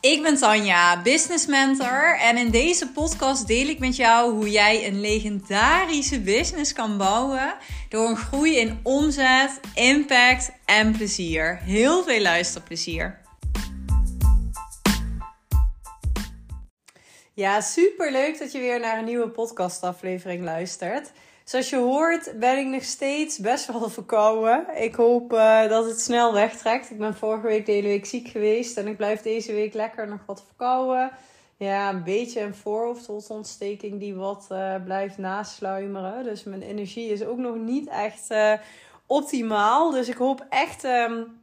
Ik ben Tanja, business mentor en in deze podcast deel ik met jou hoe jij een legendarische business kan bouwen door een groei in omzet, impact en plezier. Heel veel luisterplezier. Ja, super leuk dat je weer naar een nieuwe podcastaflevering luistert. Zoals je hoort ben ik nog steeds best wel verkouden. Ik hoop uh, dat het snel wegtrekt. Ik ben vorige week de hele week ziek geweest. En ik blijf deze week lekker nog wat verkouden. Ja, een beetje een voorhoofdholtontsteking die wat uh, blijft nasluimeren. Dus mijn energie is ook nog niet echt uh, optimaal. Dus ik hoop echt... Um,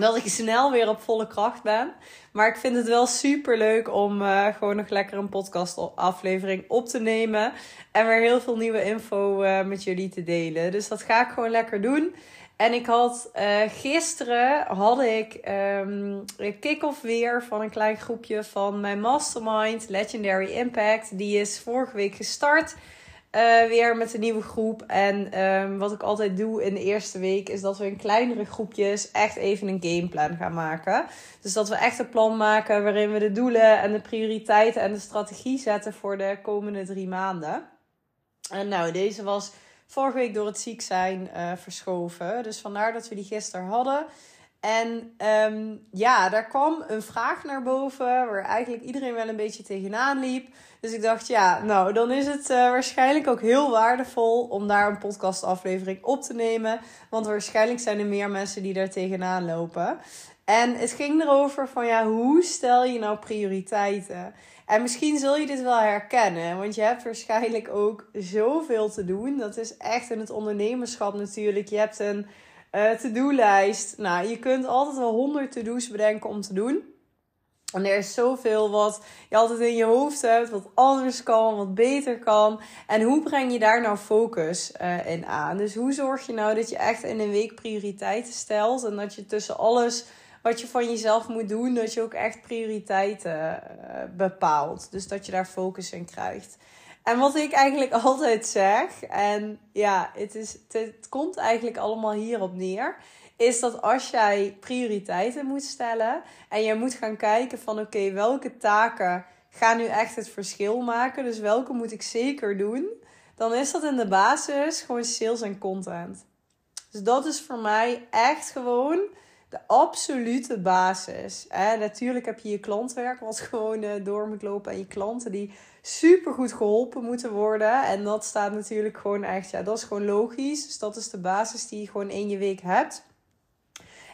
dat ik snel weer op volle kracht ben. Maar ik vind het wel super leuk om uh, gewoon nog lekker een podcast aflevering op te nemen. En weer heel veel nieuwe info uh, met jullie te delen. Dus dat ga ik gewoon lekker doen. En ik had uh, gisteren had ik um, een kick-off weer van een klein groepje van mijn mastermind Legendary Impact. Die is vorige week gestart. Uh, weer met een nieuwe groep. En um, wat ik altijd doe in de eerste week is dat we in kleinere groepjes echt even een gameplan gaan maken. Dus dat we echt een plan maken waarin we de doelen en de prioriteiten en de strategie zetten voor de komende drie maanden. En nou, deze was vorige week door het ziek zijn uh, verschoven. Dus vandaar dat we die gisteren hadden. En um, ja, daar kwam een vraag naar boven waar eigenlijk iedereen wel een beetje tegenaan liep. Dus ik dacht, ja, nou, dan is het uh, waarschijnlijk ook heel waardevol om daar een podcastaflevering op te nemen. Want waarschijnlijk zijn er meer mensen die daar tegenaan lopen. En het ging erover van, ja, hoe stel je nou prioriteiten? En misschien zul je dit wel herkennen, want je hebt waarschijnlijk ook zoveel te doen. Dat is echt in het ondernemerschap natuurlijk. Je hebt een uh, to-do-lijst. Nou, je kunt altijd wel honderd to-do's bedenken om te doen. En er is zoveel wat je altijd in je hoofd hebt, wat anders kan, wat beter kan. En hoe breng je daar nou focus uh, in aan? Dus hoe zorg je nou dat je echt in een week prioriteiten stelt en dat je tussen alles wat je van jezelf moet doen, dat je ook echt prioriteiten uh, bepaalt. Dus dat je daar focus in krijgt. En wat ik eigenlijk altijd zeg, en ja, het, is, het, komt eigenlijk allemaal hierop neer, is dat als jij prioriteiten moet stellen en je moet gaan kijken van oké, welke taken gaan nu echt het verschil maken, dus welke moet ik zeker doen, dan is dat in de basis gewoon sales en content. Dus dat is voor mij echt gewoon de absolute basis. En natuurlijk heb je je klantwerk wat gewoon uh, door moet lopen. En je klanten die super goed geholpen moeten worden. En dat staat natuurlijk gewoon echt, ja, dat is gewoon logisch. Dus dat is de basis die je gewoon in je week hebt.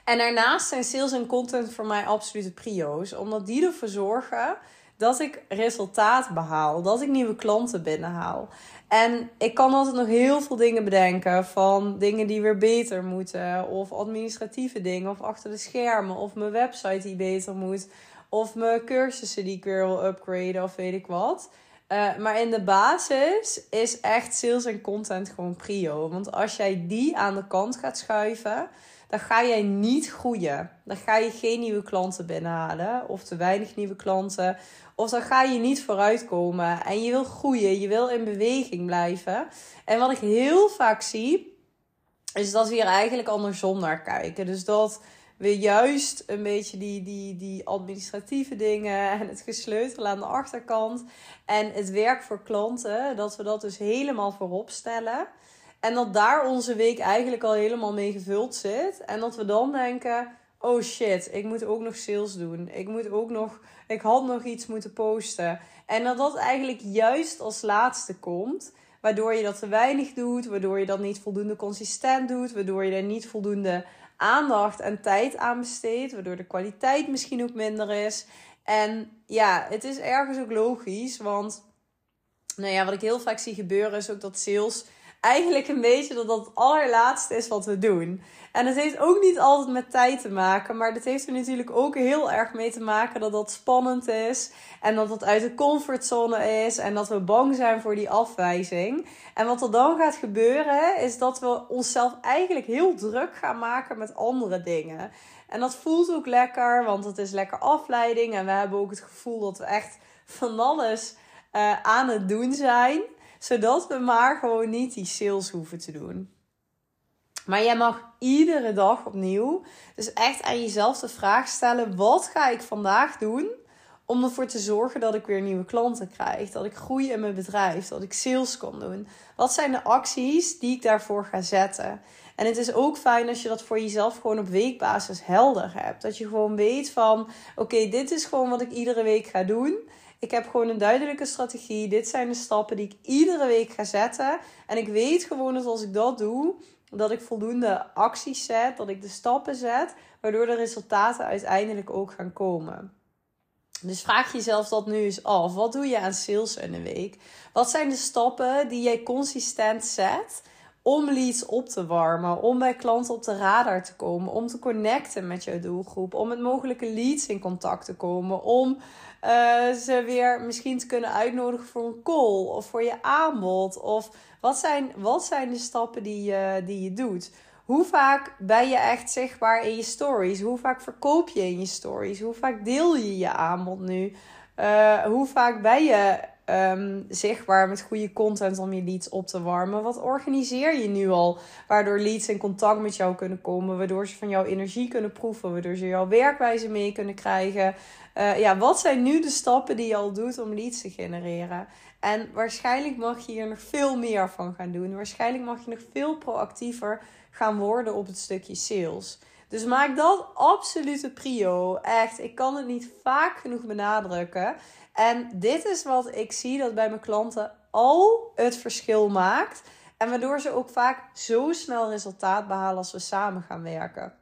En daarnaast zijn sales en content voor mij absolute prio's. Omdat die ervoor zorgen dat ik resultaat behaal. Dat ik nieuwe klanten binnenhaal. En ik kan altijd nog heel veel dingen bedenken. Van dingen die weer beter moeten. Of administratieve dingen. Of achter de schermen. Of mijn website die beter moet. Of mijn cursussen die ik weer wil upgraden. Of weet ik wat. Uh, maar in de basis is echt sales en content gewoon prio. Want als jij die aan de kant gaat schuiven dan ga jij niet groeien. Dan ga je geen nieuwe klanten binnenhalen of te weinig nieuwe klanten. Of dan ga je niet vooruitkomen. En je wil groeien, je wil in beweging blijven. En wat ik heel vaak zie, is dat we hier eigenlijk andersom naar kijken. Dus dat we juist een beetje die, die, die administratieve dingen en het gesleutel aan de achterkant en het werk voor klanten, dat we dat dus helemaal voorop stellen. En dat daar onze week eigenlijk al helemaal mee gevuld zit. En dat we dan denken: oh shit, ik moet ook nog sales doen. Ik moet ook nog, ik had nog iets moeten posten. En dat dat eigenlijk juist als laatste komt. Waardoor je dat te weinig doet, waardoor je dat niet voldoende consistent doet, waardoor je er niet voldoende aandacht en tijd aan besteedt, waardoor de kwaliteit misschien ook minder is. En ja, het is ergens ook logisch, want nou ja, wat ik heel vaak zie gebeuren is ook dat sales eigenlijk een beetje dat dat het allerlaatste is wat we doen. En het heeft ook niet altijd met tijd te maken, maar dat heeft er natuurlijk ook heel erg mee te maken dat dat spannend is en dat het uit de comfortzone is en dat we bang zijn voor die afwijzing. En wat er dan gaat gebeuren is dat we onszelf eigenlijk heel druk gaan maken met andere dingen. En dat voelt ook lekker, want het is lekker afleiding en we hebben ook het gevoel dat we echt van alles uh, aan het doen zijn zodat we maar gewoon niet die sales hoeven te doen. Maar jij mag iedere dag opnieuw, dus echt aan jezelf de vraag stellen: wat ga ik vandaag doen om ervoor te zorgen dat ik weer nieuwe klanten krijg, dat ik groei in mijn bedrijf, dat ik sales kan doen? Wat zijn de acties die ik daarvoor ga zetten? En het is ook fijn als je dat voor jezelf gewoon op weekbasis helder hebt. Dat je gewoon weet van: oké, dit is gewoon wat ik iedere week ga doen. Ik heb gewoon een duidelijke strategie. Dit zijn de stappen die ik iedere week ga zetten. En ik weet gewoon dat als ik dat doe, dat ik voldoende acties zet, dat ik de stappen zet, waardoor de resultaten uiteindelijk ook gaan komen. Dus vraag jezelf dat nu eens af. Wat doe je aan sales in een week? Wat zijn de stappen die jij consistent zet om leads op te warmen, om bij klanten op de radar te komen, om te connecten met jouw doelgroep, om met mogelijke leads in contact te komen, om uh, ze weer misschien te kunnen uitnodigen voor een call of voor je aanbod? Of wat zijn, wat zijn de stappen die je, die je doet? Hoe vaak ben je echt zichtbaar in je stories? Hoe vaak verkoop je in je stories? Hoe vaak deel je je aanbod nu? Uh, hoe vaak ben je um, zichtbaar met goede content om je leads op te warmen? Wat organiseer je nu al? Waardoor leads in contact met jou kunnen komen, waardoor ze van jouw energie kunnen proeven, waardoor ze jouw werkwijze mee kunnen krijgen. Uh, ja, wat zijn nu de stappen die je al doet om leads te genereren? En waarschijnlijk mag je hier nog veel meer van gaan doen. Waarschijnlijk mag je nog veel proactiever gaan worden op het stukje sales. Dus maak dat absolute prio. Echt, ik kan het niet vaak genoeg benadrukken. En dit is wat ik zie dat bij mijn klanten al het verschil maakt. En waardoor ze ook vaak zo snel resultaat behalen als we samen gaan werken.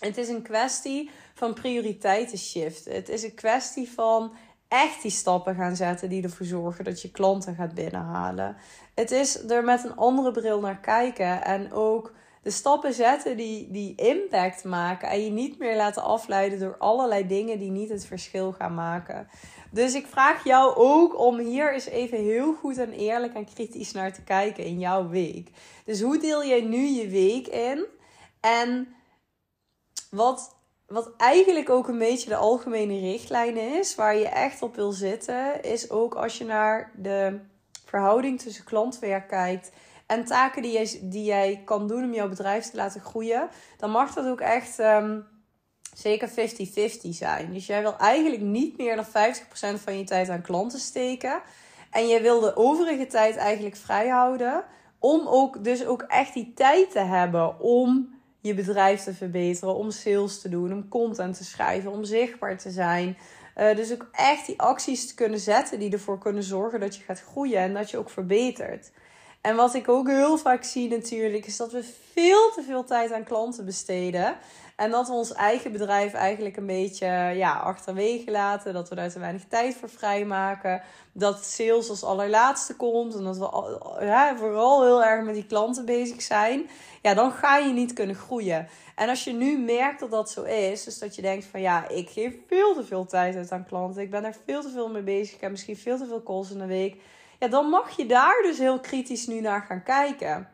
Het is een kwestie van prioriteiten shiften. Het is een kwestie van echt die stappen gaan zetten die ervoor zorgen dat je klanten gaat binnenhalen. Het is er met een andere bril naar kijken en ook de stappen zetten die, die impact maken en je niet meer laten afleiden door allerlei dingen die niet het verschil gaan maken. Dus ik vraag jou ook om hier eens even heel goed en eerlijk en kritisch naar te kijken in jouw week. Dus hoe deel jij nu je week in? En wat, wat eigenlijk ook een beetje de algemene richtlijn is, waar je echt op wil zitten, is ook als je naar de verhouding tussen klantwerk kijkt en taken die jij, die jij kan doen om jouw bedrijf te laten groeien, dan mag dat ook echt um, zeker 50-50 zijn. Dus jij wil eigenlijk niet meer dan 50% van je tijd aan klanten steken. En je wil de overige tijd eigenlijk vrij houden. Om ook, dus ook echt die tijd te hebben om je bedrijf te verbeteren, om sales te doen, om content te schrijven, om zichtbaar te zijn. Uh, dus ook echt die acties te kunnen zetten die ervoor kunnen zorgen dat je gaat groeien en dat je ook verbetert. En wat ik ook heel vaak zie natuurlijk, is dat we veel te veel tijd aan klanten besteden. En dat we ons eigen bedrijf eigenlijk een beetje ja, achterwege laten. Dat we daar te weinig tijd voor vrijmaken. Dat sales als allerlaatste komt. En dat we ja, vooral heel erg met die klanten bezig zijn. Ja, dan ga je niet kunnen groeien. En als je nu merkt dat dat zo is. Dus dat je denkt van ja, ik geef veel te veel tijd uit aan klanten. Ik ben er veel te veel mee bezig. Ik heb misschien veel te veel calls in de week. Ja, dan mag je daar dus heel kritisch nu naar gaan kijken.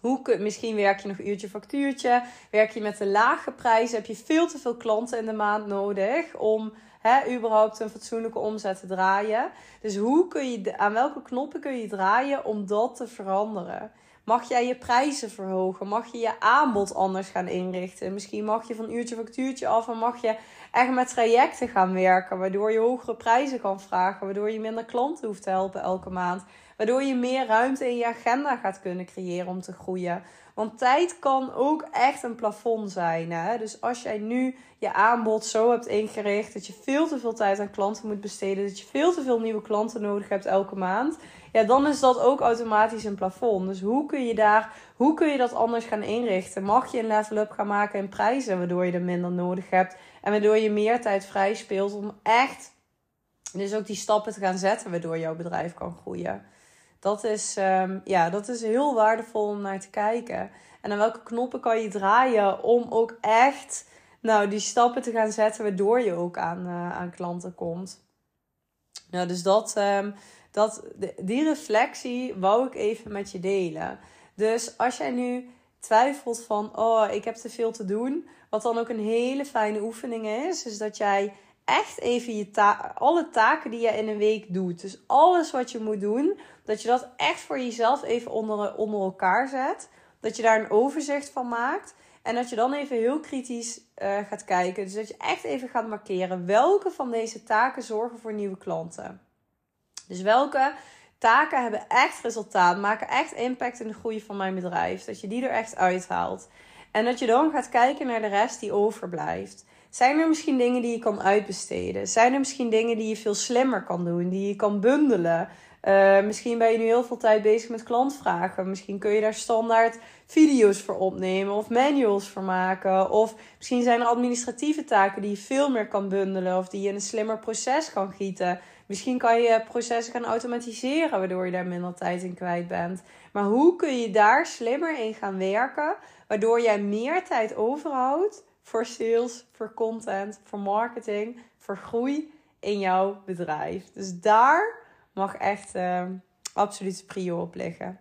Hoe, misschien werk je nog uurtje factuurtje. Werk je met een lage prijs. Heb je veel te veel klanten in de maand nodig om hè, überhaupt een fatsoenlijke omzet te draaien. Dus hoe kun je, aan welke knoppen kun je draaien om dat te veranderen? Mag jij je prijzen verhogen? Mag je je aanbod anders gaan inrichten? Misschien mag je van uurtje factuurtje af en mag je echt met trajecten gaan werken. Waardoor je hogere prijzen kan vragen. Waardoor je minder klanten hoeft te helpen elke maand. Waardoor je meer ruimte in je agenda gaat kunnen creëren om te groeien. Want tijd kan ook echt een plafond zijn. Hè? Dus als jij nu je aanbod zo hebt ingericht dat je veel te veel tijd aan klanten moet besteden, dat je veel te veel nieuwe klanten nodig hebt elke maand, ja, dan is dat ook automatisch een plafond. Dus hoe kun je daar, hoe kun je dat anders gaan inrichten? Mag je een level up gaan maken in prijzen, waardoor je er minder nodig hebt en waardoor je meer tijd vrij speelt om echt dus ook die stappen te gaan zetten, waardoor jouw bedrijf kan groeien. Dat is, um, ja, dat is heel waardevol om naar te kijken. En aan welke knoppen kan je draaien om ook echt nou, die stappen te gaan zetten, waardoor je ook aan, uh, aan klanten komt. Nou, dus dat, um, dat, die reflectie wou ik even met je delen. Dus als jij nu twijfelt van, oh, ik heb te veel te doen. Wat dan ook een hele fijne oefening is, is dat jij echt even je ta alle taken die je in een week doet. Dus alles wat je moet doen, dat je dat echt voor jezelf even onder, onder elkaar zet. Dat je daar een overzicht van maakt. En dat je dan even heel kritisch uh, gaat kijken. Dus dat je echt even gaat markeren welke van deze taken zorgen voor nieuwe klanten. Dus welke taken hebben echt resultaat, maken echt impact in de groei van mijn bedrijf. Dat je die er echt uithaalt. En dat je dan gaat kijken naar de rest die overblijft. Zijn er misschien dingen die je kan uitbesteden? Zijn er misschien dingen die je veel slimmer kan doen, die je kan bundelen? Uh, misschien ben je nu heel veel tijd bezig met klantvragen. Misschien kun je daar standaard video's voor opnemen of manuals voor maken. Of misschien zijn er administratieve taken die je veel meer kan bundelen of die je in een slimmer proces kan gieten. Misschien kan je processen gaan automatiseren, waardoor je daar minder tijd in kwijt bent. Maar hoe kun je daar slimmer in gaan werken, waardoor jij meer tijd overhoudt voor sales, voor content, voor marketing, voor groei in jouw bedrijf? Dus daar mag echt uh, absoluut prio op liggen.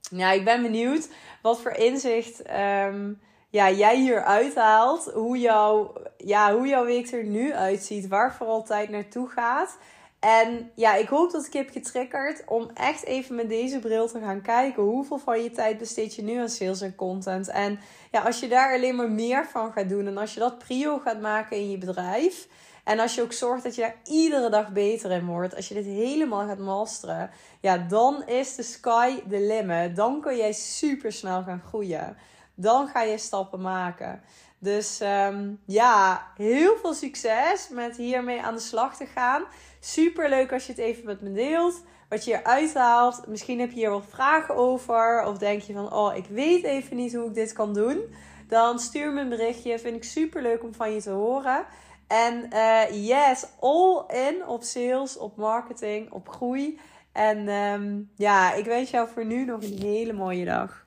Ja, ik ben benieuwd wat voor inzicht ehm, ja, jij hier uithaalt. Hoe, jou, ja, hoe jouw week er nu uitziet. Waar vooral tijd naartoe gaat. En ja, ik hoop dat ik heb getriggerd om echt even met deze bril te gaan kijken. Hoeveel van je tijd besteed je nu aan sales en content? En ja, als je daar alleen maar meer van gaat doen en als je dat prio gaat maken in je bedrijf. En als je ook zorgt dat je daar iedere dag beter in wordt, als je dit helemaal gaat masteren, ja, dan is de sky the limit. Dan kun jij super snel gaan groeien. Dan ga je stappen maken. Dus um, ja, heel veel succes met hiermee aan de slag te gaan. Super leuk als je het even met me deelt. Wat je eruit haalt. Misschien heb je hier wat vragen over. Of denk je van, oh, ik weet even niet hoe ik dit kan doen. Dan stuur me een berichtje. Vind ik super leuk om van je te horen. En uh, yes, all in op sales, op marketing, op groei. En um, ja, ik wens jou voor nu nog een hele mooie dag.